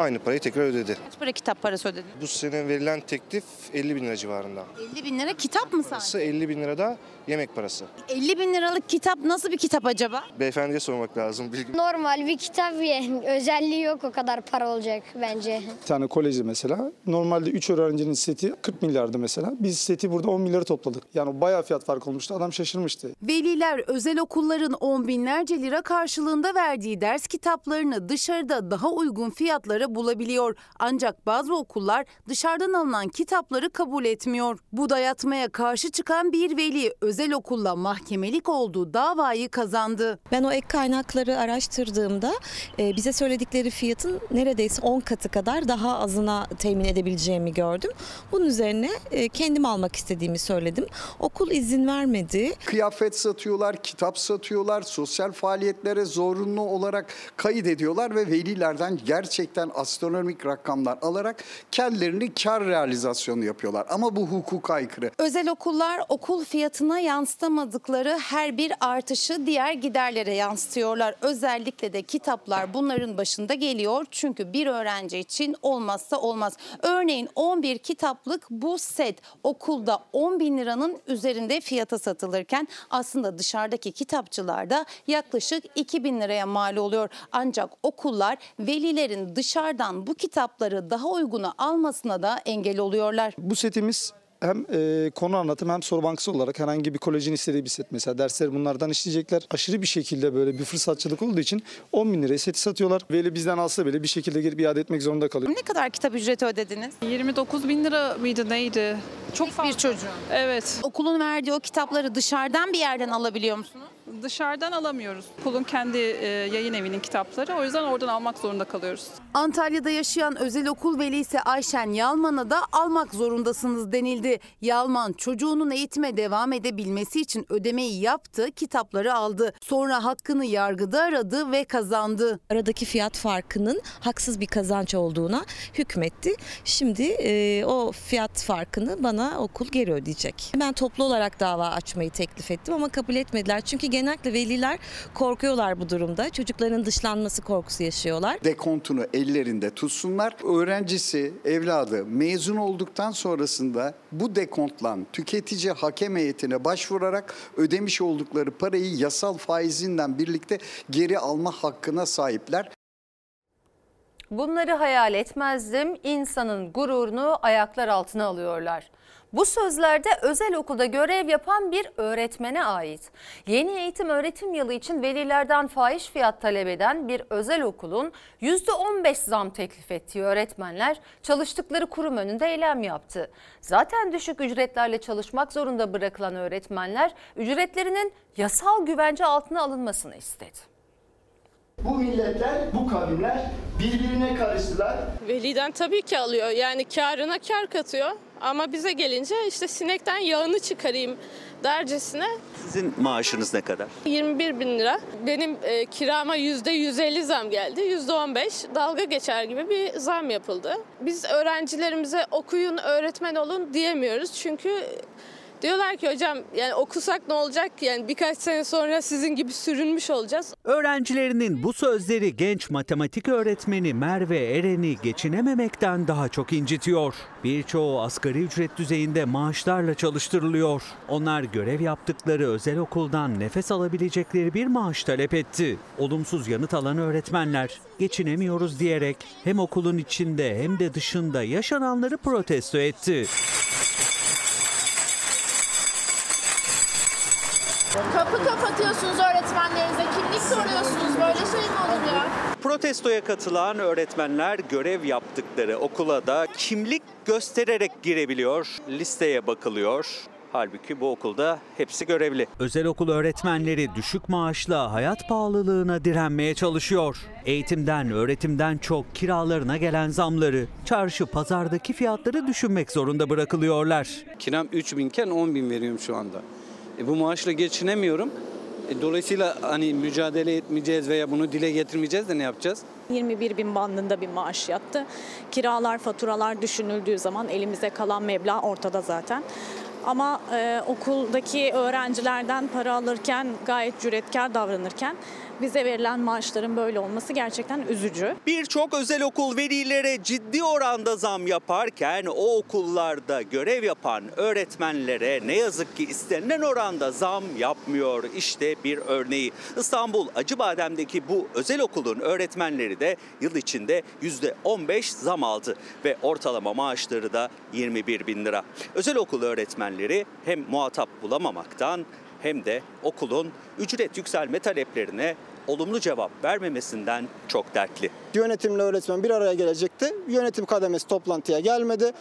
aynı parayı tekrar ödedi. Kaç para kitap parası ödedin? Bu sene verilen teklif 50 bin lira civarında. 50 bin lira kitap mı sadece? Parası 50 bin lira da yemek parası. 50 bin liralık kitap nasıl bir kitap acaba? Beyefendiye sormak lazım. Bilgi. Normal bir kitap yani özelliği yok o kadar para olacak bence. Bir tane koleji mesela normalde 3 öğrencinin seti 40 milyardı mesela. Biz seti burada 10 milyara topladık. Yani bayağı fiyat farkı olmuştu. Adam şaşırmıştı. Veliler özel okulların on binlerce lira karşılığında verdiği ders kitaplarını dışarıda daha uygun fiyatlara bulabiliyor. Ancak bazı okullar dışarıdan alınan kitapları kabul etmiyor. Bu dayatmaya karşı çıkan bir veli özel okulla mahkemelik olduğu davayı kazandı. Ben o ek kaynakları araştırdığımda e, bize söyledikleri fiyatın neredeyse 10 katı kadar daha azına temin edebileceğimi gördüm. Bunun üzerine e, kendim almak istediğimi söyledim. Okul izin vermedi. Kıyafet satıyorlar, kitap satıyorlar, sosyal faaliyetlere zorunlu olarak kayıt ediyorlar ve velilerden gerçekten astronomik rakamlar alarak kendilerini kar realizasyonu yapıyorlar. Ama bu hukuka aykırı. Özel okullar okul fiyatına yansıtamadıkları her bir artışı diğer giderlere yansıtıyorlar. Özellikle de kitaplar bunların başında geliyor. Çünkü bir öğrenci için olmazsa olmaz. Örneğin 11 kitaplık bu set okulda 10 bin liranın üzerinde fiyata satılırken aslında dışarıdaki kitapçılarda yaklaşık 2 bin liraya mal oluyor. Ancak okullar velilerin dışarıdan bu kitapları daha uyguna almasına da engel oluyorlar. Bu setimiz hem e, konu anlatım hem soru bankası olarak herhangi bir kolejin istediği bir set mesela dersleri bunlardan işleyecekler. Aşırı bir şekilde böyle bir fırsatçılık olduğu için 10 bin liraya seti satıyorlar. Veli bizden alsa bile bir şekilde gelip iade etmek zorunda kalıyor. Ne kadar kitap ücreti ödediniz? 29 bin lira mıydı neydi? Çok bir çocuğun. Evet. Okulun verdiği o kitapları dışarıdan bir yerden alabiliyor musunuz? Dışarıdan alamıyoruz. Okulun kendi e, yayın evinin kitapları. O yüzden oradan almak zorunda kalıyoruz. Antalya'da yaşayan özel okul velisi Ayşen Yalman'a da almak zorundasınız denildi. Yalman çocuğunun eğitime devam edebilmesi için ödemeyi yaptı, kitapları aldı. Sonra hakkını yargıda aradı ve kazandı. Aradaki fiyat farkının haksız bir kazanç olduğuna hükmetti. Şimdi e, o fiyat farkını bana okul geri ödeyecek. Ben toplu olarak dava açmayı teklif ettim ama kabul etmediler. Çünkü genellikle veliler korkuyorlar bu durumda. Çocukların dışlanması korkusu yaşıyorlar. Dekontunu ellerinde tutsunlar. Öğrencisi, evladı mezun olduktan sonrasında bu dekontla tüketici hakem heyetine başvurarak ödemiş oldukları parayı yasal faizinden birlikte geri alma hakkına sahipler. Bunları hayal etmezdim. İnsanın gururunu ayaklar altına alıyorlar. Bu sözlerde özel okulda görev yapan bir öğretmene ait. Yeni eğitim öğretim yılı için velilerden fahiş fiyat talep eden bir özel okulun %15 zam teklif ettiği öğretmenler çalıştıkları kurum önünde eylem yaptı. Zaten düşük ücretlerle çalışmak zorunda bırakılan öğretmenler ücretlerinin yasal güvence altına alınmasını istedi. Bu milletler, bu kavimler birbirine karıştılar. Veliden tabii ki alıyor. Yani karına kar katıyor. Ama bize gelince işte sinekten yağını çıkarayım dercesine Sizin maaşınız ne kadar? 21 bin lira. Benim e, kirama %150 zam geldi. %15 dalga geçer gibi bir zam yapıldı. Biz öğrencilerimize okuyun, öğretmen olun diyemiyoruz. Çünkü diyorlar ki hocam yani okusak ne olacak? Yani birkaç sene sonra sizin gibi sürünmüş olacağız. Öğrencilerinin bu sözleri genç matematik öğretmeni Merve Eren'i geçinememekten daha çok incitiyor. Birçoğu asgari ücret düzeyinde maaşlarla çalıştırılıyor. Onlar görev yaptıkları özel okuldan nefes alabilecekleri bir maaş talep etti. Olumsuz yanıt alan öğretmenler geçinemiyoruz diyerek hem okulun içinde hem de dışında yaşananları protesto etti. Kapatıyorsunuz öğretmenlerinize, kimlik soruyorsunuz. Böyle şey mi olur ya? Protestoya katılan öğretmenler görev yaptıkları okula da kimlik göstererek girebiliyor. Listeye bakılıyor. Halbuki bu okulda hepsi görevli. Özel okul öğretmenleri düşük maaşla hayat pahalılığına direnmeye çalışıyor. Eğitimden, öğretimden çok kiralarına gelen zamları, çarşı pazardaki fiyatları düşünmek zorunda bırakılıyorlar. Kiram 3 binken 10 bin veriyorum şu anda. E, bu maaşla geçinemiyorum. E, dolayısıyla hani mücadele etmeyeceğiz veya bunu dile getirmeyeceğiz de ne yapacağız? 21 bin bandında bir maaş yattı. Kiralar, faturalar düşünüldüğü zaman elimize kalan meblağ ortada zaten. Ama e, okuldaki öğrencilerden para alırken gayet cüretkar davranırken bize verilen maaşların böyle olması gerçekten üzücü. Birçok özel okul velilere ciddi oranda zam yaparken o okullarda görev yapan öğretmenlere ne yazık ki istenilen oranda zam yapmıyor. İşte bir örneği. İstanbul Acıbadem'deki bu özel okulun öğretmenleri de yıl içinde %15 zam aldı ve ortalama maaşları da 21 bin lira. Özel okul öğretmenleri hem muhatap bulamamaktan hem de okulun ücret yükselme taleplerine olumlu cevap vermemesinden çok dertli. Yönetimle öğretmen bir araya gelecekti. Yönetim kademesi toplantıya gelmedi.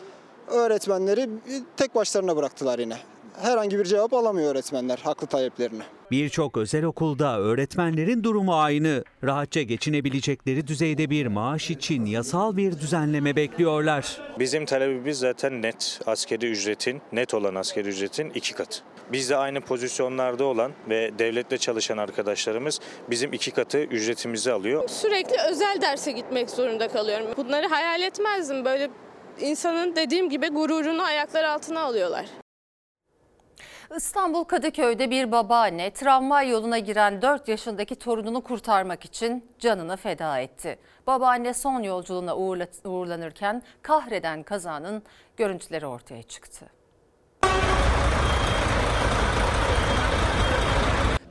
Öğretmenleri tek başlarına bıraktılar yine. Herhangi bir cevap alamıyor öğretmenler haklı taleplerine. Birçok özel okulda öğretmenlerin durumu aynı. Rahatça geçinebilecekleri düzeyde bir maaş için yasal bir düzenleme bekliyorlar. Bizim talebimiz zaten net askeri ücretin, net olan askeri ücretin iki katı. Biz de aynı pozisyonlarda olan ve devletle çalışan arkadaşlarımız bizim iki katı ücretimizi alıyor. Sürekli özel derse gitmek zorunda kalıyorum. Bunları hayal etmezdim. Böyle insanın dediğim gibi gururunu ayaklar altına alıyorlar. İstanbul Kadıköy'de bir babaanne tramvay yoluna giren 4 yaşındaki torununu kurtarmak için canını feda etti. Babaanne son yolculuğuna uğurla- uğurlanırken kahreden kazanın görüntüleri ortaya çıktı.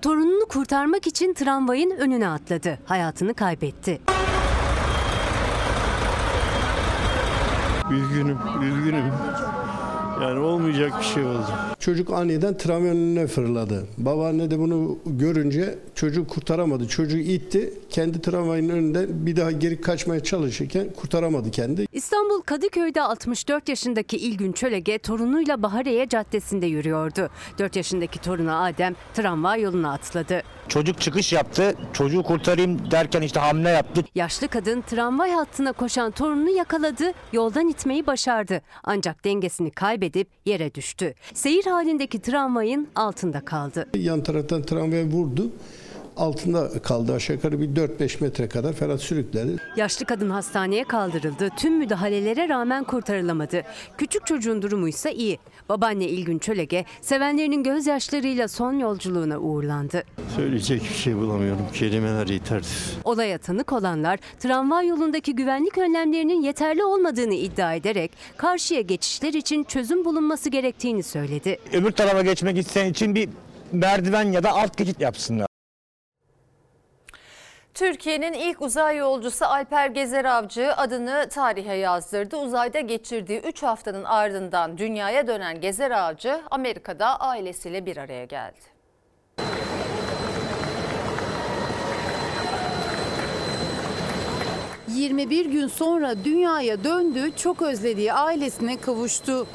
Torununu kurtarmak için tramvayın önüne atladı. Hayatını kaybetti. Üzgünüm, üzgünüm. Yani olmayacak bir şey oldu. Çocuk aniden tramvayın önüne fırladı. Babaanne de bunu görünce çocuğu kurtaramadı. Çocuğu itti. Kendi tramvayın önünde bir daha geri kaçmaya çalışırken kurtaramadı kendi. İstanbul Kadıköy'de 64 yaşındaki İlgün Çölege torunuyla Bahariye Caddesi'nde yürüyordu. 4 yaşındaki torunu Adem tramvay yoluna atladı. Çocuk çıkış yaptı. Çocuğu kurtarayım derken işte hamle yaptı. Yaşlı kadın tramvay hattına koşan torununu yakaladı, yoldan itmeyi başardı. Ancak dengesini kaybedip yere düştü. Seyir halindeki tramvayın altında kaldı. Yan taraftan tramvay vurdu. Altında kaldı aşağı yukarı bir 4-5 metre kadar Ferhat sürükledi. Yaşlı kadın hastaneye kaldırıldı. Tüm müdahalelere rağmen kurtarılamadı. Küçük çocuğun durumu ise iyi. Babaanne İlgün Çölege sevenlerinin gözyaşlarıyla son yolculuğuna uğurlandı. Söyleyecek bir şey bulamıyorum. Kelimeler yetersiz. Olaya tanık olanlar tramvay yolundaki güvenlik önlemlerinin yeterli olmadığını iddia ederek karşıya geçişler için çözüm bulunması gerektiğini söyledi. Öbür tarafa geçmek isteyen için bir merdiven ya da alt geçit yapsınlar. Türkiye'nin ilk uzay yolcusu Alper Gezer Avcı adını tarihe yazdırdı. Uzayda geçirdiği 3 haftanın ardından dünyaya dönen Gezer Avcı Amerika'da ailesiyle bir araya geldi. ...21 gün sonra dünyaya döndü, çok özlediği ailesine kavuştu.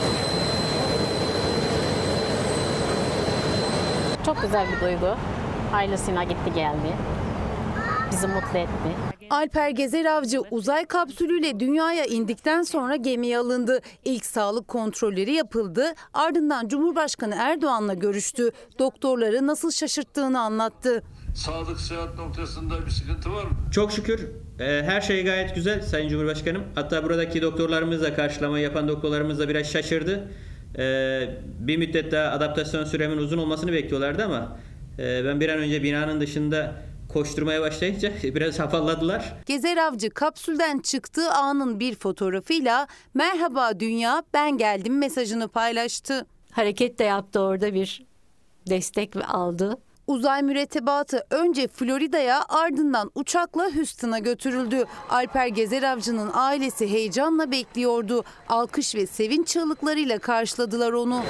Çok güzel bir duygu. Ailesine gitti geldi. Bizi mutlu etti. Alper Gezer Avcı uzay kapsülüyle dünyaya indikten sonra gemiye alındı. İlk sağlık kontrolleri yapıldı. Ardından Cumhurbaşkanı Erdoğan'la görüştü. Doktorları nasıl şaşırttığını anlattı. Sağlık sıhhat noktasında bir sıkıntı var mı? Çok şükür e, her şey gayet güzel Sayın Cumhurbaşkanım. Hatta buradaki doktorlarımız da karşılama yapan doktorlarımız da biraz şaşırdı. E, bir müddet daha adaptasyon süremin uzun olmasını bekliyorlardı ama e, ben bir an önce binanın dışında koşturmaya başlayınca biraz afalladılar. Gezer Avcı kapsülden çıktığı anın bir fotoğrafıyla "Merhaba dünya, ben geldim." mesajını paylaştı. Hareket de yaptı orada bir destek aldı. Uzay mürettebatı önce Florida'ya ardından uçakla Houston'a götürüldü. Alper Gezer Avcı'nın ailesi heyecanla bekliyordu. Alkış ve sevinç çığlıklarıyla karşıladılar onu.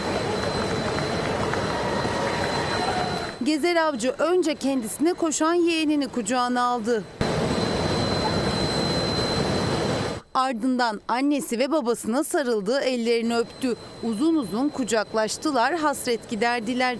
Gezer Avcı önce kendisine koşan yeğenini kucağına aldı. Ardından annesi ve babasına sarıldı, ellerini öptü. Uzun uzun kucaklaştılar, hasret giderdiler.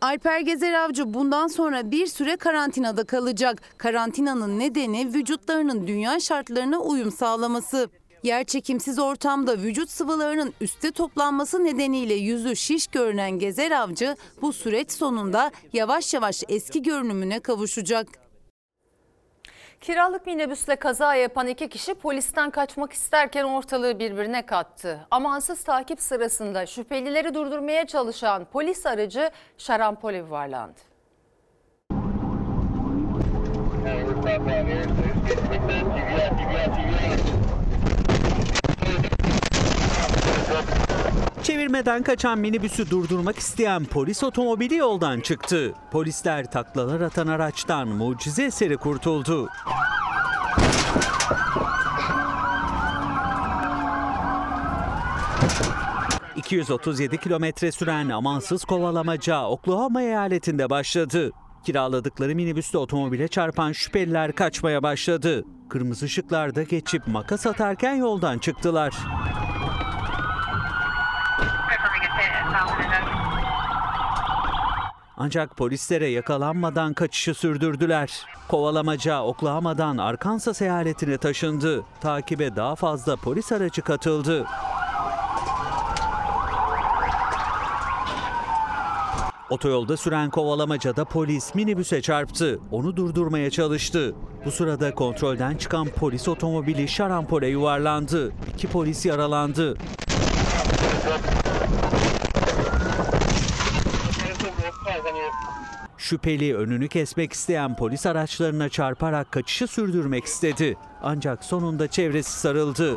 Alper Gezer Avcı bundan sonra bir süre karantinada kalacak. Karantinanın nedeni vücutlarının dünya şartlarına uyum sağlaması. Yerçekimsiz ortamda vücut sıvılarının üste toplanması nedeniyle yüzü şiş görünen Gezer Avcı bu süreç sonunda yavaş yavaş eski görünümüne kavuşacak. Kiralık minibüsle kaza yapan iki kişi polisten kaçmak isterken ortalığı birbirine kattı. Amansız takip sırasında şüphelileri durdurmaya çalışan polis aracı şarampole yuvarlandı. Çevirmeden kaçan minibüsü durdurmak isteyen polis otomobili yoldan çıktı. Polisler taklalar atan araçtan mucize eseri kurtuldu. ...237 kilometre süren amansız kovalamaca Oklahoma eyaletinde başladı. Kiraladıkları minibüste otomobile çarpan şüpheliler kaçmaya başladı. Kırmızı ışıklarda geçip makas atarken yoldan çıktılar. Ancak polislere yakalanmadan kaçışı sürdürdüler. Kovalamaca Oklahoma'dan Arkansas eyaletine taşındı. Takibe daha fazla polis aracı katıldı. Otoyolda süren kovalamacada polis minibüse çarptı. Onu durdurmaya çalıştı. Bu sırada kontrolden çıkan polis otomobili şarampole yuvarlandı. İki polis yaralandı. Şüpheli önünü kesmek isteyen polis araçlarına çarparak kaçışı sürdürmek istedi. Ancak sonunda çevresi sarıldı.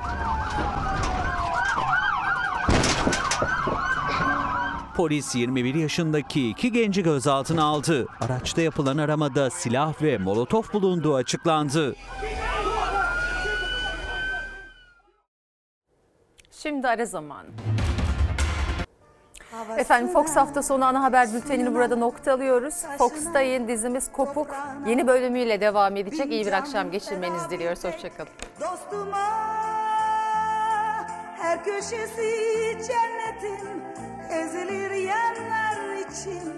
Polis 21 yaşındaki iki genci gözaltına aldı. Araçta yapılan aramada silah ve molotof bulunduğu açıklandı. Şimdi ara zamanı. Havasına Efendim Fox hafta sonu ana haber bültenini burada nokta alıyoruz. Fox'ta yeni dizimiz Kopuk yeni bölümüyle devam edecek. İyi bir akşam geçirmenizi diliyoruz. Hoşçakalın. Dostuma her köşesi cennetin ezilir yanlar için.